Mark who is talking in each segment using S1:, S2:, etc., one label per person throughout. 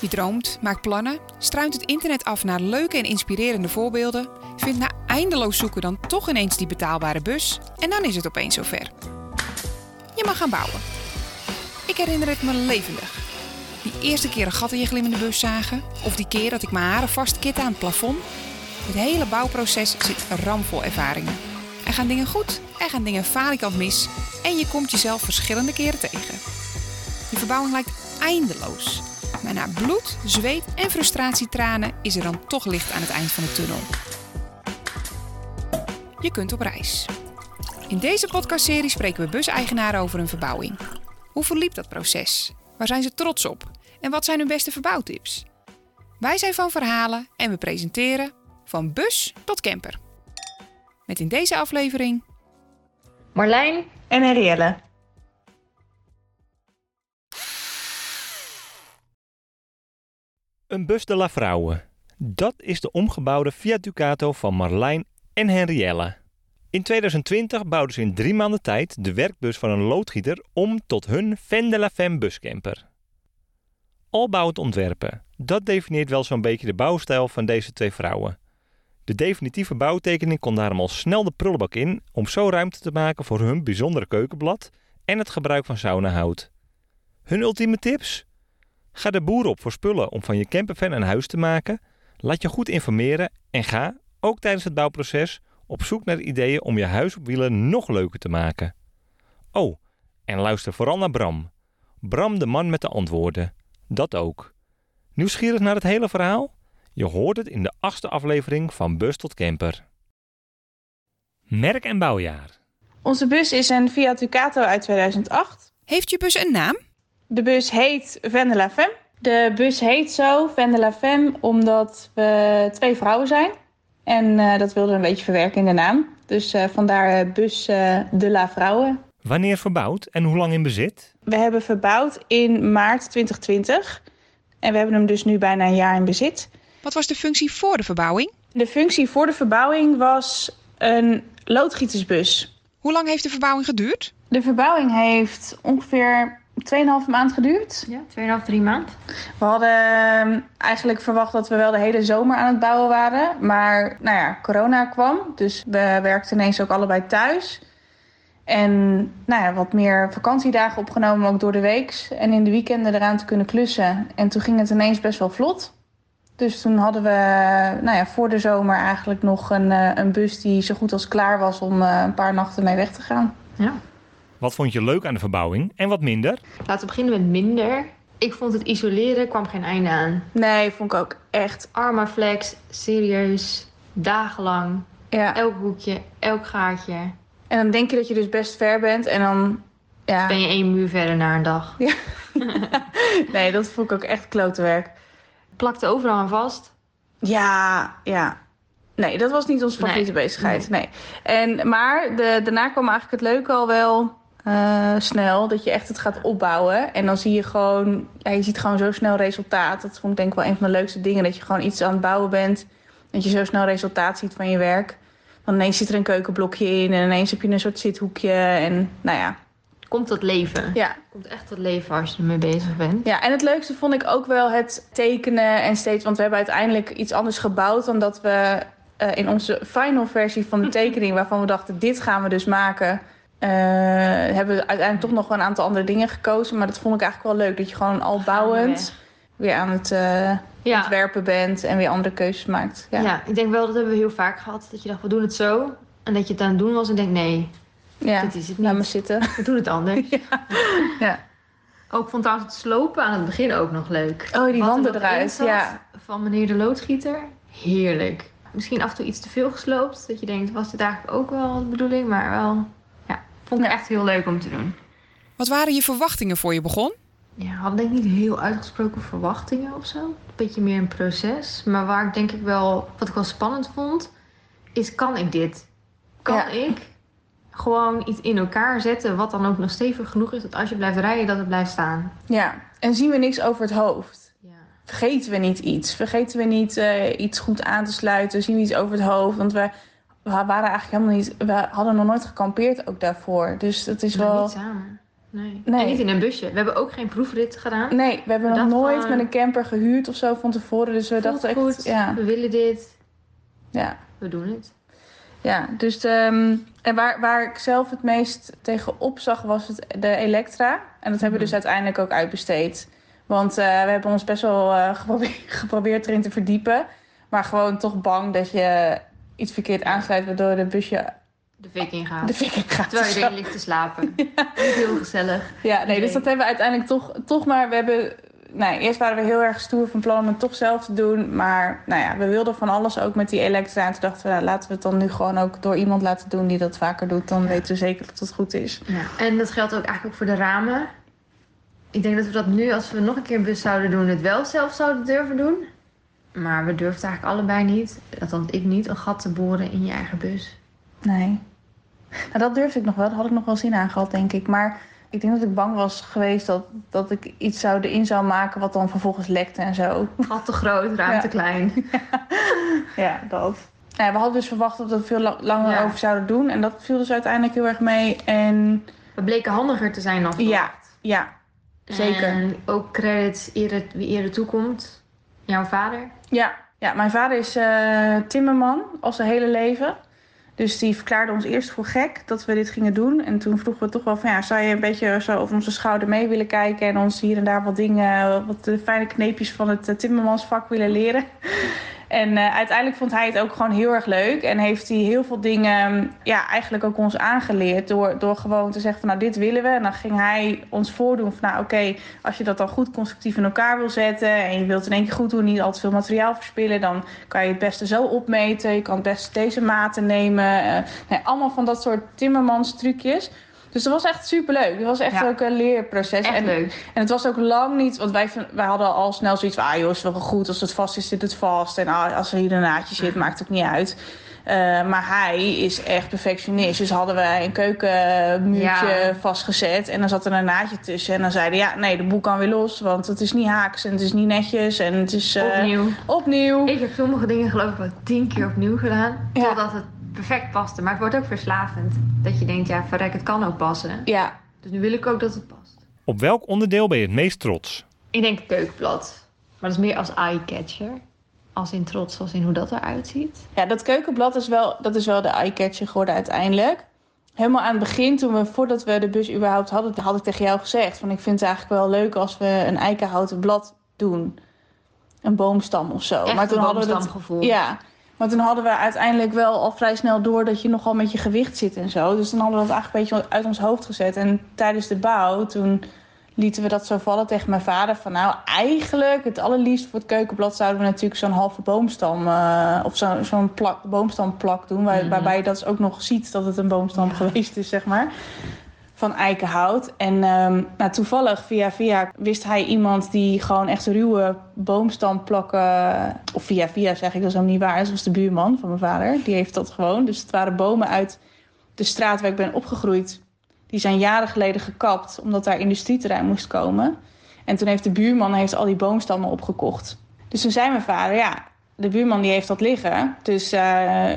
S1: Je droomt, maakt plannen, struint het internet af naar leuke en inspirerende voorbeelden, vindt na eindeloos zoeken dan toch ineens die betaalbare bus en dan is het opeens zover. Je mag gaan bouwen. Ik herinner het me levendig. Die eerste keer een gat in je glimmende bus zagen, of die keer dat ik mijn haren vastkit aan het plafond. Het hele bouwproces zit ramvol ervaringen. Er gaan dingen goed, er gaan dingen falikant mis en je komt jezelf verschillende keren tegen. Je verbouwing lijkt eindeloos. Maar na bloed, zweet en frustratietranen is er dan toch licht aan het eind van de tunnel. Je kunt op reis. In deze podcastserie spreken we buseigenaren over hun verbouwing. Hoe verliep dat proces? Waar zijn ze trots op? En wat zijn hun beste verbouwtips? Wij zijn van verhalen en we presenteren van bus tot camper. Met in deze aflevering
S2: Marlijn,
S3: En Henrielle.
S4: Een bus de la Vrouwe. Dat is de omgebouwde Fiat Ducato van Marlijn en Henrielle. In 2020 bouwden ze in drie maanden tijd de werkbus van een loodgieter om tot hun Fen de la Femme buscamper. Al bouwend ontwerpen, dat definieert wel zo'n beetje de bouwstijl van deze twee vrouwen. De definitieve bouwtekening kon daarom al snel de prullenbak in om zo ruimte te maken voor hun bijzondere keukenblad en het gebruik van saunahout. Hun ultieme tips? Ga de boer op voor spullen om van je campervan een huis te maken. Laat je goed informeren en ga, ook tijdens het bouwproces, op zoek naar ideeën om je huis op wielen nog leuker te maken. Oh, en luister vooral naar Bram. Bram de man met de antwoorden. Dat ook. Nieuwsgierig naar het hele verhaal? Je hoort het in de achtste aflevering van Bus tot Camper. Merk en bouwjaar.
S3: Onze bus is een Fiat Ducato uit 2008.
S1: Heeft je bus een naam?
S3: De bus heet Van de la Femme. De bus heet zo, Van de la Femme, omdat we twee vrouwen zijn. En eh, dat wilden we een beetje verwerken in de naam. Dus eh, vandaar eh, bus eh, de la Vrouwen.
S4: Wanneer verbouwd en hoe lang in bezit?
S3: We hebben verbouwd in maart 2020. En we hebben hem dus nu bijna een jaar in bezit.
S1: Wat was de functie voor de verbouwing?
S3: De functie voor de verbouwing was een loodgietersbus.
S1: Hoe lang heeft de verbouwing geduurd?
S3: De verbouwing heeft ongeveer 2,5 maand geduurd.
S2: ja, 2,5, 3 maand.
S3: We hadden ehm, eigenlijk verwacht dat we wel de hele zomer aan het bouwen waren. Maar nou ja, corona kwam. Dus we werkten ineens ook allebei thuis. En nou ja, wat meer vakantiedagen opgenomen, ook door de week. En in de weekenden eraan te kunnen klussen. En toen ging het ineens best wel vlot. Dus toen hadden we nou ja, voor de zomer eigenlijk nog een, eh, een bus die zo goed als klaar was om eh, een paar nachten mee weg te gaan.
S2: Ja.
S4: Wat vond je leuk aan de verbouwing en wat minder?
S2: Laten we beginnen met minder. Ik vond het isoleren kwam geen einde aan.
S3: Nee, vond ik ook echt.
S2: Armaflex, serieus, dagenlang.
S3: Ja.
S2: Elk hoekje, elk gaatje.
S3: En dan denk je dat je dus best ver bent. En dan. Ja.
S2: Ben je één muur verder na een dag.
S3: Nee, dat vond ik ook echt klote werk.
S2: Plakte overal aan vast.
S3: Ja, ja. Nee, dat was niet onze favoriete
S2: Nee,
S3: bezigheid. Nee. En, maar de, daarna kwam eigenlijk het leuke al wel eh, snel. Dat je echt het gaat opbouwen. En dan zie je gewoon... Ja, je ziet gewoon zo snel resultaat. Dat vond ik denk ik wel een van de leukste dingen. Dat je gewoon iets aan het bouwen bent. Dat je zo snel resultaat ziet van je werk. Dan ineens zit er een keukenblokje in. En ineens heb je een soort zithoekje. En nou ja.
S2: Komt tot leven.
S3: Ja,
S2: Komt echt tot leven als je ermee bezig bent.
S3: Ja, en het leukste vond ik ook wel het tekenen en steeds... Want we hebben uiteindelijk iets anders gebouwd dan dat we eh, in onze final versie van de tekening... waarvan we dachten, dit gaan we dus maken... eh, hebben we uiteindelijk toch nog een aantal andere dingen gekozen. Maar dat vond ik eigenlijk wel leuk. Dat je gewoon al bouwend weer aan het eh,
S2: Ja.
S3: ontwerpen bent... en weer andere keuzes maakt. Ja,
S2: Ja. ik denk wel dat hebben we heel vaak gehad. Dat je dacht, we doen het zo. En dat je het aan het doen was en denkt, nee,
S3: ja.
S2: dit is het
S3: laat me
S2: niet.
S3: zitten.
S2: We doen het anders.
S3: Ja.
S2: Ook vond trouwens het slopen aan het begin ook nog leuk.
S3: Oh, die
S2: Wat er
S3: wanden eruit,
S2: zat
S3: ja.
S2: Van meneer de loodgieter. Heerlijk. Misschien af en toe iets te veel gesloopt. Dat je denkt, was dit eigenlijk ook wel de bedoeling? Maar wel, vond ik
S3: Ja.
S2: echt heel leuk om te doen.
S1: Wat waren je verwachtingen voor je begon?
S2: Ja, had denk ik niet heel uitgesproken verwachtingen of zo. Een beetje meer een proces. Maar waar ik denk ik wel, wat ik wel spannend vond, is kan ik dit? Kan
S3: Ja.
S2: ik gewoon iets in elkaar zetten wat dan ook nog stevig genoeg is dat als je blijft rijden dat het blijft staan?
S3: ja, en zien we niks over het hoofd.
S2: Ja.
S3: vergeten we niet iets? Vergeten we niet eh, iets goed aan te sluiten? Zien we iets over het hoofd? Want we, we waren eigenlijk helemaal niet... We hadden nog nooit gekampeerd ook daarvoor. Dus dat is
S2: Maar
S3: wel...
S2: niet samen. Nee.
S3: Nee.
S2: En niet in een busje. We hebben ook geen proefrit gedaan.
S3: Nee, we hebben
S2: We
S3: nog nooit met een camper gehuurd of zo van tevoren. Dus we
S2: Voelt
S3: dachten echt,
S2: goed.
S3: ja,
S2: We willen dit.
S3: ja,
S2: We doen het.
S3: ja. Dus ehm, en waar, waar ik zelf het meest tegenop zag was het, de Elektra. En dat hebben we dus
S2: Mhm.
S3: uiteindelijk ook uitbesteed. Want eh, we hebben ons best wel eh, geprobeerd, geprobeerd erin te verdiepen. Maar gewoon toch bang dat je iets verkeerd aansluit... waardoor de busje
S2: De fik ingaan.
S3: de fik in gaat.
S2: Terwijl je erin ligt te slapen. Niet heel gezellig.
S3: Ja, nee, dus dat hebben we uiteindelijk toch, toch maar. We hebben. Nou, eerst waren we heel erg stoer van plan om het toch zelf te doen. Maar nou ja, we wilden van alles ook met die elektra. En toen dachten we, nou, laten we het dan nu gewoon ook door iemand laten doen die dat vaker doet. Dan weten we zeker dat het goed is.
S2: Ja. En dat geldt ook eigenlijk ook voor de ramen. Ik denk dat we dat nu, als we nog een keer een bus zouden doen, het wel zelf zouden durven doen. Maar we durfden eigenlijk allebei niet, althans ik niet, een gat te boren in je eigen bus.
S3: Nee. Nou, dat durfde ik nog wel. Dat had ik nog wel zin aan gehad, denk ik. Maar ik denk dat ik bang was geweest dat, dat ik iets zou, erin zou maken wat dan vervolgens lekte en zo.
S2: Gat te groot, raam
S3: Ja.
S2: te klein.
S3: Ja, dat. Nou, we hadden dus verwacht dat we er veel la- langer
S2: Ja.
S3: over zouden doen. En dat viel dus uiteindelijk heel erg mee. En
S2: We bleken handiger te zijn dan
S3: Ja.
S2: verwacht.
S3: ja, zeker.
S2: En ook credits wie eerder toekomt. Jouw vader.
S3: Ja, ja mijn vader is eh, timmerman al zijn hele leven. Dus die verklaarde ons eerst voor gek dat we dit gingen doen. En toen vroegen we toch wel van ja, zou je een beetje zo over onze schouder mee willen kijken en ons hier en daar wat dingen, wat de fijne kneepjes van het eh, timmermansvak willen leren. En eh, uiteindelijk vond hij het ook gewoon heel erg leuk. En heeft hij heel veel dingen ja, eigenlijk ook ons aangeleerd. Door, door gewoon te zeggen van nou dit willen we. En dan ging hij ons voordoen van nou oké, als je dat dan goed constructief in elkaar wil zetten. En je wilt in één keer goed doen, niet al te veel materiaal verspillen. Dan kan je het beste zo opmeten. Je kan het best deze maten nemen. eh, allemaal van dat soort timmermans trucjes. Dus dat was echt superleuk. Het was echt
S2: Ja.
S3: ook een leerproces.
S2: Echt
S3: en,
S2: leuk.
S3: en het was ook lang niet, want wij, wij hadden al snel zoiets van, ah joh, is wel goed. Als het vast is, zit het vast. En ah, als er hier een naadje zit, maakt het ook niet uit. Eh, maar hij is echt perfectionist. Dus hadden wij een keukenmuurtje
S2: Ja.
S3: vastgezet. En dan zat er een naadje tussen. En dan zeiden ja, nee, de boel kan weer los. Want het is niet haaks en het is niet netjes. En het is eh,
S2: Opnieuw.
S3: opnieuw.
S2: Ik heb sommige dingen geloof ik wel tien keer opnieuw gedaan.
S3: Ja.
S2: Totdat het perfect paste. Maar het wordt ook verslavend. Dat je denkt, ja, verrek, het kan ook passen.
S3: Ja,
S2: Dus nu wil ik ook dat het past.
S4: Op welk onderdeel ben je het meest trots?
S2: Ik denk keukenblad. Maar dat is meer als eye-catcher. Als in trots, als in hoe dat eruit ziet.
S3: Ja, dat keukenblad is wel, dat is wel de eye-catcher geworden uiteindelijk. Helemaal aan het begin, toen we, voordat we de bus überhaupt hadden, had ik tegen jou gezegd: van ik vind het eigenlijk wel leuk als we een eikenhouten blad doen. Een boomstam of zo.
S2: Echt
S3: maar toen
S2: een
S3: hadden we dat,
S2: boomstamgevoel.
S3: Ja, maar toen hadden we uiteindelijk wel al vrij snel door dat je nogal met je gewicht zit en zo. Dus dan hadden we dat eigenlijk een beetje uit ons hoofd gezet. En tijdens de bouw, toen lieten we dat zo vallen tegen mijn vader. Van nou, eigenlijk het allerliefst voor het keukenblad zouden we natuurlijk zo'n halve boomstam... eh, of zo- zo'n plak, boomstamplak doen. Waar,
S2: Mhm.
S3: Waarbij je dat ook nog ziet dat het een boomstam
S2: Ja.
S3: geweest is, zeg maar. Van eikenhout. En nou, toevallig, via via, wist hij iemand die gewoon echt ruwe boomstamplakken... Of via via zeg ik, dat is helemaal niet waar. Dat was de buurman van mijn vader. Die heeft dat gewoon. Dus het waren bomen uit de straat waar ik ben opgegroeid. Die zijn jaren geleden gekapt, omdat daar industrieterrein moest komen. En toen heeft de buurman heeft al die boomstammen opgekocht. Dus toen zei mijn vader, ja, de buurman die heeft dat liggen. Dus, eh,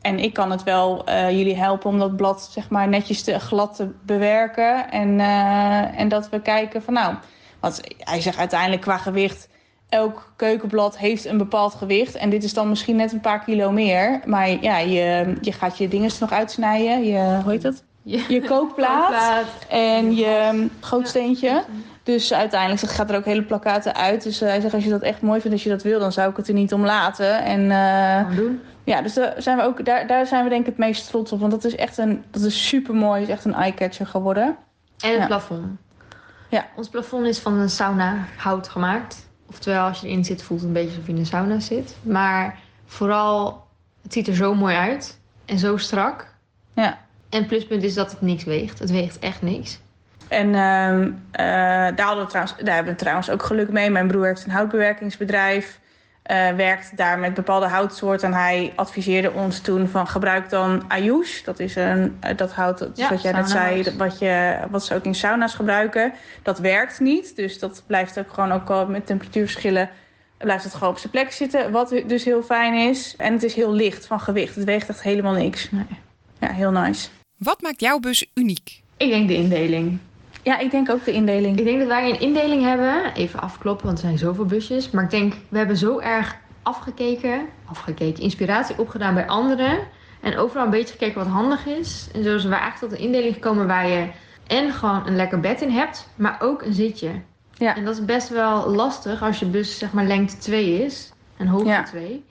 S3: en ik kan het wel eh, jullie helpen om dat blad zeg maar netjes te glad te bewerken. En, eh, en dat we kijken van nou, want hij zegt uiteindelijk qua gewicht... Elk keukenblad heeft een bepaald gewicht. En dit is dan misschien net een paar kilo meer. Maar ja, je, je gaat je dingen nog uitsnijden. Je, hoe heet dat?
S2: Je,
S3: Je kookplaat.
S2: kookplaat.
S3: En je gootsteentje. Dus uiteindelijk gaat er ook hele plakkaten uit. Dus eh, hij zegt, als je dat echt mooi vindt, als je dat wil, dan zou ik het er niet om laten. En eh,
S2: doen.
S3: ja, dus daar zijn we ook, daar, daar zijn we denk ik het meest trots op. Want dat is echt een, dat is super mooi. is echt een eye-catcher geworden.
S2: En het
S3: Ja.
S2: plafond.
S3: Ja.
S2: Ons plafond is van een sauna hout gemaakt. Oftewel, als je erin zit, voelt het een beetje alsof je in een sauna zit. Maar vooral, het ziet er zo mooi uit. En zo strak.
S3: Ja.
S2: En pluspunt is dat het niks weegt. Het weegt echt niks.
S3: En ehm, eh, daar, hadden we trouwens, daar hebben we trouwens ook geluk mee. Mijn broer heeft een houtbewerkingsbedrijf. eh, werkt daar met bepaalde houtsoorten. En hij adviseerde ons toen van gebruik dan Ayush. Dat is een, eh, dat hout, dat
S2: Ja,
S3: wat jij net zei, dat- wat, je, wat ze ook in sauna's gebruiken. Dat werkt niet. Dus dat blijft ook gewoon ook al met temperatuurverschillen. Blijft het gewoon op zijn plek zitten. Wat dus heel fijn is. En het is heel licht van gewicht. Het weegt echt helemaal niks.
S2: Nee.
S3: Ja, heel nice.
S1: Wat maakt jouw bus uniek?
S2: Ik denk de indeling.
S3: Ja, ik denk ook de indeling.
S2: Ik denk dat wij een indeling hebben. Even afkloppen, want er zijn zoveel busjes. Maar ik denk, we hebben zo erg afgekeken. Afgekeken, inspiratie opgedaan bij anderen. En overal een beetje gekeken wat handig is. En zo zijn we eigenlijk tot een indeling gekomen waar je en gewoon een lekker bed in hebt, maar ook een zitje.
S3: Ja.
S2: En dat is best wel lastig als je bus zeg maar lengte 2 is en hoogte
S3: Ja.
S2: 2.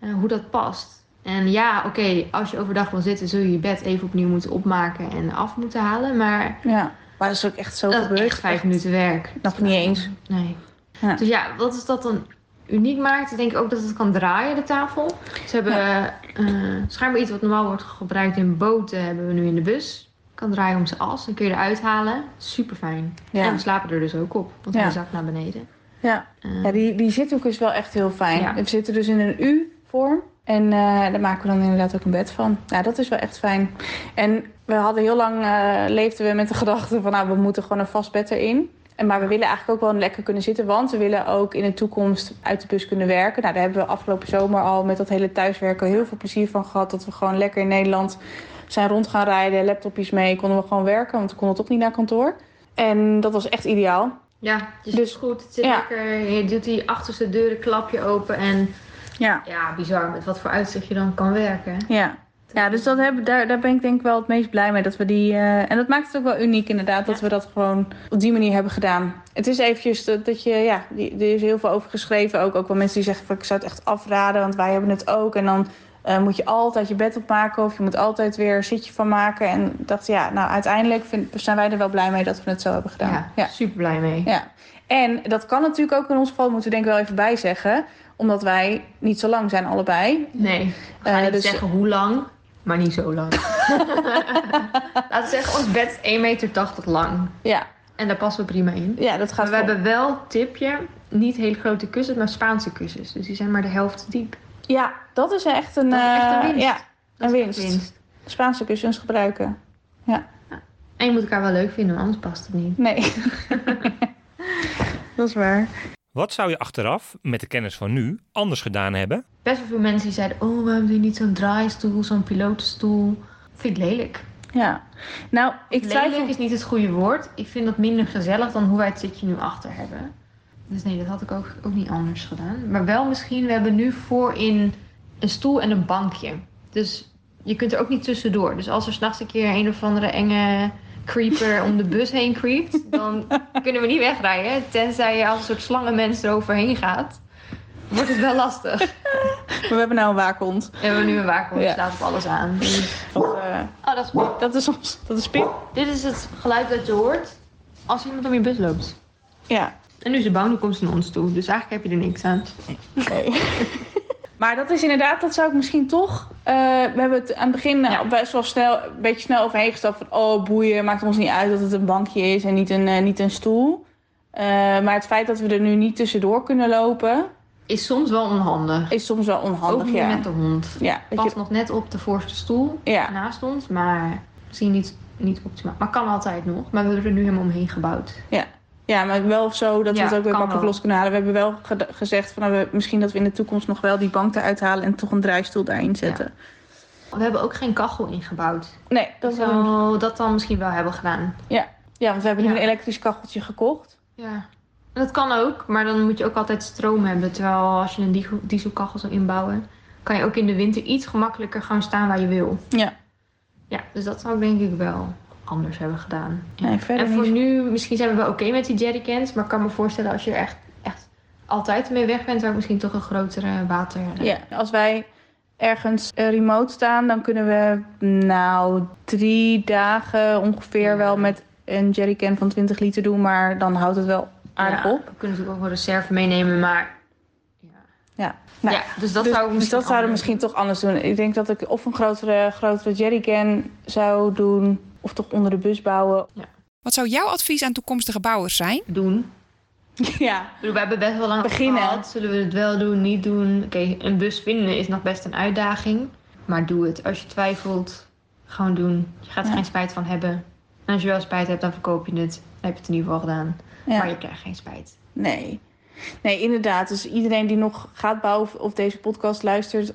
S2: En hoe dat past. En ja, oké, als je overdag wil zitten, zul je je bed even opnieuw moeten opmaken en af moeten halen. Maar
S3: Ja. Maar dat is ook echt zo
S2: dat
S3: gebeurd.
S2: echt vijf minuten werk.
S3: Nog niet eens.
S2: Nee.
S3: Ja.
S2: Dus ja, wat is dat dan uniek maakt? Ik denk ook dat het kan draaien, de tafel. Ze hebben eh, schijnbaar iets wat normaal wordt gebruikt in boten, hebben we nu in de bus. Kan draaien om zijn as, dan kun je eruit halen. Super fijn.
S3: Ja.
S2: En we slapen er dus ook op, want
S3: Ja.
S2: hij zakt naar beneden.
S3: Ja.
S2: Eh,
S3: Ja, die, die zithoek is wel echt heel fijn.
S2: Ja.
S3: We zitten dus in een U-vorm. En eh, daar maken we dan inderdaad ook een bed van. Ja, dat is wel echt fijn. En we hadden heel lang, eh, leefden we met de gedachte van... nou, we moeten gewoon een vast bed erin. En, maar we willen eigenlijk ook wel lekker kunnen zitten... want we willen ook in de toekomst uit de bus kunnen werken. Nou, daar hebben we afgelopen zomer al met dat hele thuiswerken... heel veel plezier van gehad. Dat we gewoon lekker in Nederland zijn rond gaan rijden. Laptopjes mee, konden we gewoon werken. Want we konden toch niet naar kantoor. En dat was echt ideaal.
S2: ja, dus,
S3: Dus-
S2: het is goed. Het zit
S3: ja.
S2: lekker. Je doet die achterste deuren klapje open. En
S3: Ja.
S2: ja, bizar met wat voor uitzicht je dan kan werken.
S3: Ja. Ja, dus dat heb, daar, daar ben ik denk ik wel het meest blij mee. Dat we die, eh, en dat maakt het ook wel uniek inderdaad, dat we dat gewoon op die manier hebben gedaan. Het is eventjes dat, dat je, ja, die, er is heel veel over geschreven. Ook, ook wel mensen die zeggen van ik zou het echt afraden, want wij hebben het ook. En dan eh, moet je altijd je bed opmaken of je moet altijd weer een zitje van maken. En dacht, ja, nou uiteindelijk vind, zijn wij er wel blij mee dat we het zo hebben gedaan.
S2: Ja,
S3: ja.
S2: super blij mee.
S3: Ja, en dat kan natuurlijk ook in ons geval, moeten we denk ik wel even bij zeggen. Omdat wij niet zo lang zijn allebei.
S2: Nee, we gaan
S3: Eh,
S2: niet
S3: dus-
S2: zeggen hoe lang, maar niet zo lang. Laten we zeggen, ons bed is 1,80 meter lang.
S3: Ja,
S2: En daar passen we prima in.
S3: ja dat gaat
S2: Maar we hebben wel, tipje, niet hele grote kussens, maar Spaanse kussens. Dus die zijn maar de helft diep.
S3: Ja, dat is echt een,
S2: Dat is echt een
S3: eh,
S2: winst.
S3: Ja,
S2: Dat
S3: een
S2: is
S3: winst.
S2: winst.
S3: Spaanse kussens gebruiken.
S2: En je moet elkaar wel leuk vinden, want anders past het niet.
S3: Nee. dat is waar.
S4: Wat zou je achteraf, met de kennis van nu, anders gedaan hebben?
S2: Best wel veel mensen die zeiden, oh, waarom doe je niet zo'n draaistoel, zo'n pilotenstoel? Vind ik lelijk.
S3: Ja. Nou, ik
S2: Lelijk
S3: twijfel...
S2: is niet het goede woord. Ik vind dat minder gezellig dan hoe wij het zitje nu achter hebben. Dus nee, dat had ik ook, ook niet anders gedaan. Maar wel misschien, we hebben nu voorin een stoel en een bankje. Dus je kunt er ook niet tussendoor. Dus als er s'nachts een keer een of andere enge creeper om de bus heen creept, dan kunnen we niet wegrijden. Tenzij je als een soort slangenmens eroverheen gaat. Wordt het wel lastig.
S3: We hebben nou een waakhond.
S2: We hebben nu een waakhond, die
S3: Ja.
S2: slaat op alles aan.
S3: Eh,
S2: Oh, dat is goed.
S3: dat is ons... Dat is Pip.
S2: Dit is het geluid dat je hoort als iemand om je bus loopt.
S3: Ja.
S2: En nu is ze bang, nu komt ze naar ons toe. Dus eigenlijk heb je er niks aan.
S3: Nee. maar dat is inderdaad, dat zou ik misschien toch... eh, we hebben het aan het begin eh,
S2: Ja.
S3: best wel snel, een beetje snel overheen gestapt van... Oh, boeien, maakt ons niet uit dat het een bankje is en niet een, eh, niet een stoel. Maar het feit dat we er nu niet tussendoor kunnen lopen...
S2: Is soms wel onhandig.
S3: is soms wel
S2: Ook
S3: onhandig,
S2: niet
S3: ja.
S2: met de hond.
S3: Ja,
S2: Past
S3: je,
S2: nog net op de voorste stoel
S3: ja,
S2: naast ons. Maar misschien niet, niet optimaal. Maar kan altijd nog. Maar we hebben er nu helemaal omheen gebouwd.
S3: ja, maar wel zo dat we
S2: Ja,
S3: het ook weer makkelijk los kunnen halen. We hebben wel gezegd van, nou, we, misschien dat we in de toekomst nog wel die bank eruit halen... en toch een draaistoel daarin zetten.
S2: We hebben ook geen kachel ingebouwd.
S3: Nee, dat
S2: zou dat dan misschien wel hebben gedaan.
S3: Ja, want we hebben nu
S2: Ja.
S3: een elektrisch kacheltje gekocht.
S2: Ja. Dat kan ook. Maar dan moet je ook altijd stroom hebben. Terwijl als je een diesel- dieselkachel zou inbouwen... kan je ook in de winter iets gemakkelijker gaan staan waar je wil.
S3: Ja.
S2: Ja, dus dat zou ik denk ik wel anders hebben gedaan. Ja.
S3: Nee, verder
S2: en voor
S3: niet.
S2: nu, misschien zijn we wel oké met die jerrycans. Maar ik kan me voorstellen als je er echt, echt altijd mee weg bent... zou ik misschien toch een grotere water...
S3: Ja, als wij ergens eh, remote staan, dan kunnen we nou drie dagen ongeveer
S2: Ja.
S3: wel met een jerrycan van 20 liter doen, maar dan houdt het wel aardig
S2: Ja,
S3: op.
S2: We kunnen natuurlijk ook wel reserve meenemen, maar... Ja,
S3: Ja. Nou,
S2: ja dus dat
S3: dus,
S2: zou
S3: dus dat zouden we misschien toch anders doen. Ik denk dat ik of een grotere, grotere jerrycan zou doen, of toch onder de bus bouwen.
S1: Wat zou jouw advies aan toekomstige bouwers zijn?
S2: doen.
S3: Ja,
S2: We hebben best wel lang
S3: Beginnen.
S2: gehad. Zullen we het wel doen, niet doen? Oké, een bus vinden is nog best een uitdaging. Maar doe het. Als je twijfelt, gewoon doen. Je gaat er
S3: Ja.
S2: geen spijt van hebben. En als je wel spijt hebt, dan verkoop je het. Dan heb je het in ieder geval gedaan.
S3: ja.
S2: Maar je krijgt geen spijt.
S3: nee. Nee, inderdaad. Dus iedereen die nog gaat bouwen of deze podcast luistert,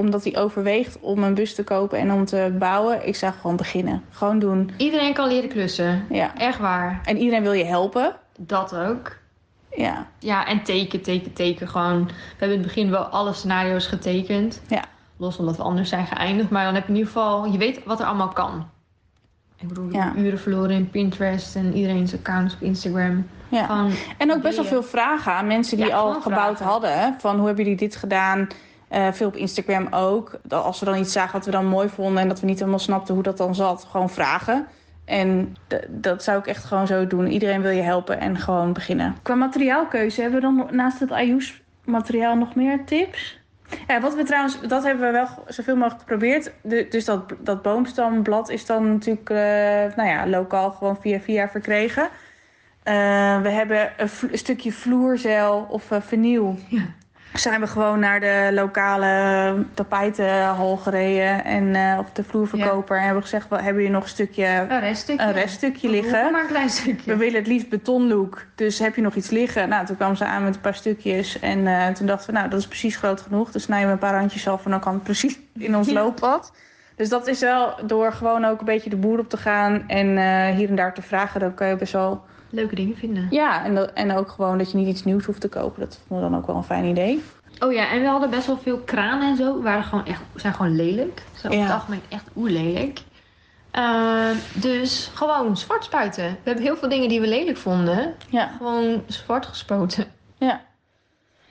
S3: omdat hij overweegt om een bus te kopen en om te bouwen, ik zou gewoon beginnen. Gewoon doen.
S2: Iedereen kan leren klussen.
S3: Ja.
S2: Echt waar.
S3: En iedereen wil je helpen.
S2: Dat ook.
S3: Ja.
S2: Ja, en teken, teken, teken. Gewoon, we hebben in het begin wel alle scenario's getekend.
S3: Ja.
S2: Los omdat we anders zijn geëindigd. Maar dan heb je in ieder geval, je weet wat er allemaal kan. Ik bedoel,
S3: Ja.
S2: uren verloren in Pinterest en iedereen's accounts op Instagram.
S3: ja. En ook best wel veel vragen aan mensen die
S2: Ja,
S3: al gebouwd
S2: vragen.
S3: hadden. Van hoe hebben jullie dit gedaan? Eh, veel op Instagram ook. Dat Als we dan iets zagen wat we dan mooi vonden en dat we niet helemaal snapten hoe dat dan zat, gewoon vragen. En dat zou ik echt gewoon zo doen. Iedereen wil je helpen en gewoon beginnen. Qua materiaalkeuze hebben we dan naast het Ayush materiaal nog meer tips? Ja, wat we trouwens, dat hebben we wel zoveel mogelijk geprobeerd. De- dus dat, dat boomstamblad is dan natuurlijk, eh, nou ja, lokaal gewoon via via verkregen. Eh, we hebben een, stukje vloerzeil of eh vernieuw.
S2: Ja.
S3: Zijn we gewoon naar de lokale tapijtenhal gereden en eh, op de vloerverkoper en hebben gezegd: "Wel, hebben jullie nog een stukje,
S2: Een reststukje.
S3: een reststukje liggen?
S2: Maar een klein stukje.
S3: We willen het liefst betonlook, dus heb je nog iets liggen? Nou, toen kwamen ze aan met een paar stukjes en eh, toen dachten we, nou, dat is precies groot genoeg. Dus snijden we een paar randjes af en dan kan het precies in ons
S2: Ja.
S3: looppad. Dus dat is wel door gewoon ook een beetje de boer op te gaan en eh, hier en daar te vragen, dan kan je best wel
S2: Leuke dingen vinden.
S3: ja, en, dat- en ook gewoon dat je niet iets nieuws hoeft te kopen. Dat vonden we dan ook wel een fijn idee.
S2: Oh ja, en we hadden best wel veel kranen en zo. Waren gewoon echt, zijn gewoon lelijk. Zijn op
S3: Ja.
S2: het algemeen echt oer lelijk. Ehm, dus gewoon zwart spuiten. We hebben heel veel dingen die we lelijk vonden.
S3: Ja,
S2: Gewoon zwart gespoten.
S3: ja.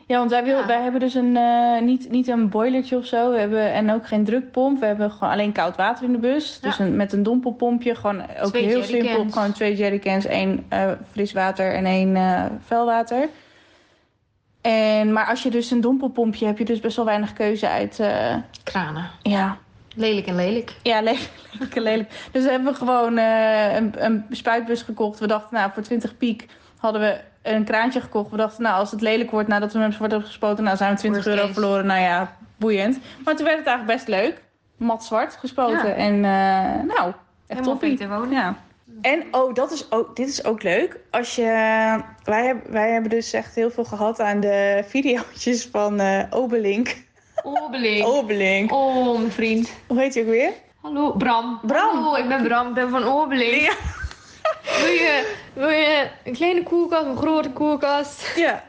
S3: Ja, want wij, wil,
S2: Ja.
S3: wij hebben dus een, eh, niet, niet een boilertje of zo. We hebben, en ook geen drukpomp. We hebben gewoon alleen koud water in de bus. Dus
S2: Ja.
S3: een, met een dompelpompje. Gewoon ook
S2: Twee
S3: heel simpel. Gewoon twee jerrycans. één eh fris water en één eh vuilwater. En, maar als je dus een dompelpompje hebt, heb je dus best wel weinig keuze uit...
S2: Kranen.
S3: ja,
S2: Lelijk en lelijk.
S3: Ja, lelijk, lelijk, lelijk. Dus we hebben gewoon eh, een, een spuitbus gekocht. We dachten, nou, voor 20 piek hadden we een kraantje gekocht. We dachten, nou, als het lelijk wordt nadat we hem zwart hebben gespoten, nou zijn we 20
S2: Worst
S3: euro
S2: case.
S3: verloren. Nou ja, boeiend. Maar toen werd het eigenlijk best leuk. Mat zwart gespoten.
S2: Ja.
S3: En eh, nou, echt toppie.
S2: te wonen.
S3: Ja. En oh, dat is ook, dit is ook leuk. Als je, wij, hebben, wij hebben dus echt heel veel gehad aan de video's van eh Obelink.
S2: Oorbeling.
S3: Obelink.
S2: Oh, mijn vriend.
S3: Hoe heet hij ook weer?
S2: Hallo, Bram.
S3: Bram.
S2: Hallo, ik ben Bram. Ik ben van Oorbeling.
S3: Ja.
S2: Wil, je, wil je een kleine koelkast, een grote koelkast?
S3: Ja.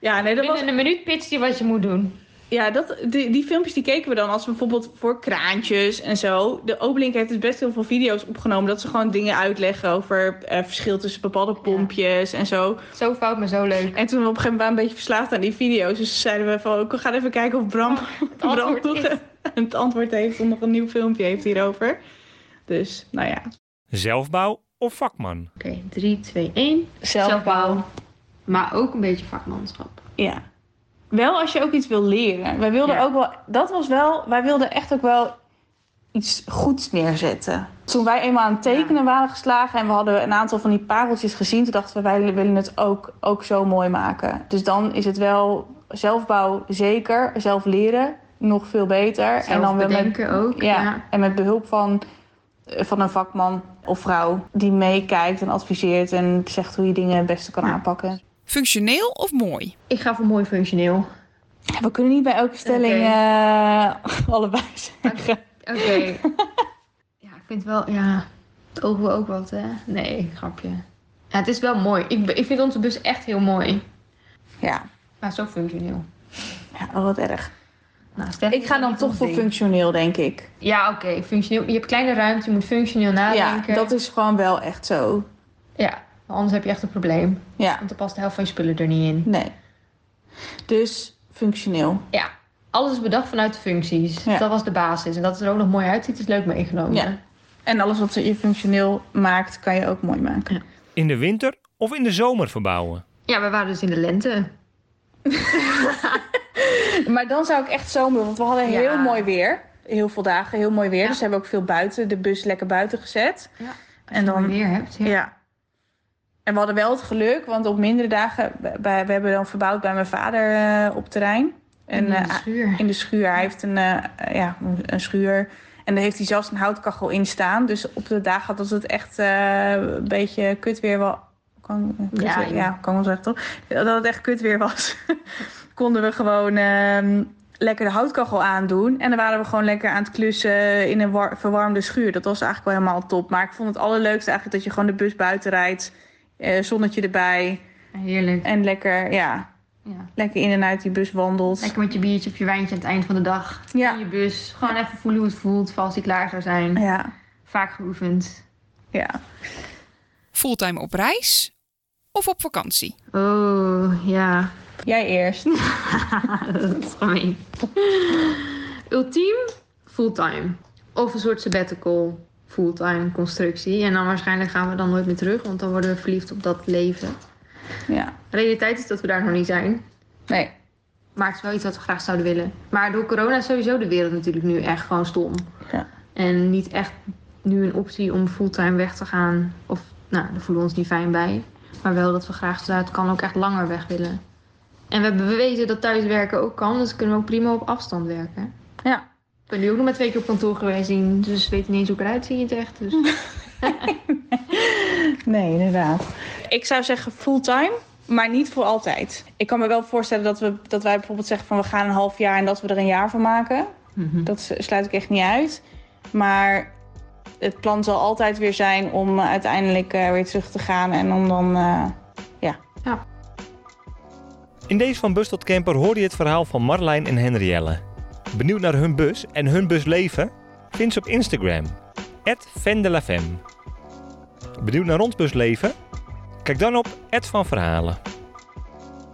S3: Ja, nee, dat was
S2: Binnen een minuut pitch je wat je moet doen.
S3: Ja, dat, die, die filmpjes die keken we dan als we bijvoorbeeld voor kraantjes en zo. De Obelink heeft dus best heel veel video's opgenomen. Dat ze gewoon dingen uitleggen over eh verschil tussen bepaalde pompjes en zo.
S2: Zo fout, maar zo leuk.
S3: En toen we op een gegeven moment waren een beetje verslaafd aan die video's. Dus zeiden we van, we gaan even kijken of Bram,
S2: het
S3: Bram
S2: antwoord
S3: nog
S2: is.
S3: het antwoord heeft. Of nog een nieuw filmpje heeft hierover. Dus, nou ja.
S4: Zelfbouw of vakman?
S2: Oké, 3, 2, 1. Maar ook een beetje vakmanschap.
S3: Ja. Wel als je ook iets wil leren. Wij wilden
S2: Ja.
S3: ook wel, dat was wel, wij wilden echt ook wel iets goeds neerzetten. Toen wij eenmaal aan het tekenen waren geslagen en we hadden een aantal van die pareltjes gezien, toen dachten we, wij willen het ook, ook zo mooi maken. Dus dan is het wel zelfbouw zeker, zelf leren nog veel beter.
S2: En dan
S3: met,
S2: ook.
S3: ja,
S2: Ja.
S3: en met behulp van, eh, van een vakman of vrouw die meekijkt en adviseert en zegt hoe je dingen het beste kan
S2: Ja.
S3: aanpakken.
S1: Functioneel of mooi?
S2: Ik ga voor mooi functioneel.
S3: Ja, we kunnen niet bij elke stelling eh, allebei zeggen.
S2: Oké. ja, ik vind wel, ja, het ogen we ook wat, hè? Nee, grapje. Ja, het is wel mooi. Ik, ik vind onze bus echt heel mooi.
S3: Ja,
S2: Maar zo functioneel.
S3: ja oh, wat erg.
S2: Nou,
S3: Ik ga dan toch voor
S2: ding.
S3: functioneel, denk ik.
S2: Ja, oké. functioneel. Je hebt kleine ruimte, je moet functioneel
S3: Ja,
S2: nadenken.
S3: dat is gewoon wel echt zo.
S2: Ja, anders heb je echt een probleem.
S3: Ja,
S2: Want dan past de helft van je spullen er niet in.
S3: nee. Dus functioneel.
S2: Ja, alles is bedacht vanuit de functies.
S3: Ja.
S2: Dat was de basis. En dat het er ook nog mooi uitziet, is leuk meegenomen.
S3: Ja. En alles wat je functioneel maakt, kan je ook mooi maken.
S4: In de winter of in de zomer verbouwen?
S2: Ja, we waren dus in de lente.
S3: Maar dan zou ik echt zomer, want we hadden
S2: Ja.
S3: heel mooi weer. Heel veel dagen, heel mooi weer.
S2: Ja.
S3: Dus hebben we ook veel buiten, de bus lekker buiten gezet.
S2: Ja.
S3: En dan
S2: weer hebt.
S3: Ja. En we hadden wel het geluk, want op mindere dagen... Bij, we hebben dan verbouwd bij mijn vader eh, op terrein. En,
S2: in de
S3: eh,
S2: schuur.
S3: in de schuur. Hij heeft een, eh, ja, een- schuur. En daar heeft hij zelfs een houtkachel in staan. Dus op de dagen dat het echt een beetje kut weer was... Kan,
S2: Ja,
S3: ja, kan wel zeggen toch? Dat het echt kut weer was. konden we gewoon ehm, lekker de houtkachel aandoen. En dan waren we gewoon lekker aan het klussen in een war- verwarmde schuur. Dat was eigenlijk wel helemaal top. Maar ik vond het allerleukste eigenlijk dat je gewoon de bus buiten rijdt. eh, zonnetje erbij.
S2: Heerlijk.
S3: En lekker, ja,
S2: Ja.
S3: lekker in en uit die bus wandelt.
S2: Lekker met je biertje of je wijntje aan het eind van de dag.
S3: Ja.
S2: In je bus. Gewoon even voelen hoe het voelt. voor Als die klaar zou zijn.
S3: Ja,
S2: Vaak geoefend.
S3: ja.
S1: Fulltime op reis of op vakantie?
S2: Oh, ja.
S3: Jij eerst.
S2: dat is gemeen. Ultiem fulltime. Of een soort sabbatical fulltime constructie. En dan waarschijnlijk gaan we dan nooit meer terug, want dan worden we verliefd op dat leven.
S3: Ja.
S2: De realiteit is dat we daar nog niet zijn.
S3: Nee.
S2: Maar het is wel iets wat we graag zouden willen. Maar door corona is sowieso de wereld natuurlijk nu echt gewoon stom.
S3: Ja.
S2: En niet echt nu een optie om fulltime weg te gaan. Of, nou, daar voelen we ons niet fijn bij. Maar wel dat we graag zouden, kan ook echt langer weg willen. En we hebben bewezen dat thuiswerken ook kan. Dus kunnen we ook prima op afstand werken.
S3: Ja.
S2: Ik ben nu ook nog maar twee keer op kantoor geweest. zien, Dus we weten niet eens hoe ik eruit zie in het echt. Dus.
S3: Nee, inderdaad. Ik zou zeggen fulltime, maar niet voor altijd. Ik kan me wel voorstellen dat, we, dat wij bijvoorbeeld zeggen van we gaan een half jaar en dat we er een jaar van maken. Dat s- sluit ik echt niet uit. Maar het plan zal altijd weer zijn om uiteindelijk eh, weer terug te gaan en om dan. eh,
S4: In deze van Bus tot Camper hoorde je het verhaal van Marlijn en Henrielle. Benieuwd naar hun bus en hun busleven? Vind ze op Instagram. @vendelavem. Benieuwd naar ons busleven? Kijk dan op van Verhalen.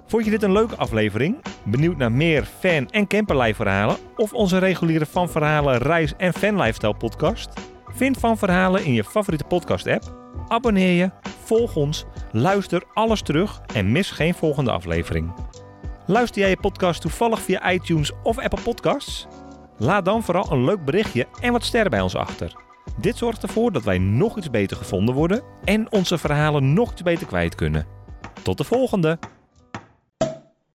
S4: Vond je dit een leuke aflevering? Benieuwd naar meer fan- en camperlife verhalen? Of onze reguliere Van Verhalen reis- en fanlifestyle podcast? Vind Van Verhalen in je favoriete podcast app. Abonneer je, volg ons, luister alles terug en mis geen volgende aflevering. Luister jij je podcast toevallig via iTunes of Apple Podcasts? Laat dan vooral een leuk berichtje en wat sterren bij ons achter. Dit zorgt ervoor dat wij nog iets beter gevonden worden en onze verhalen nog iets beter kwijt kunnen. Tot de volgende!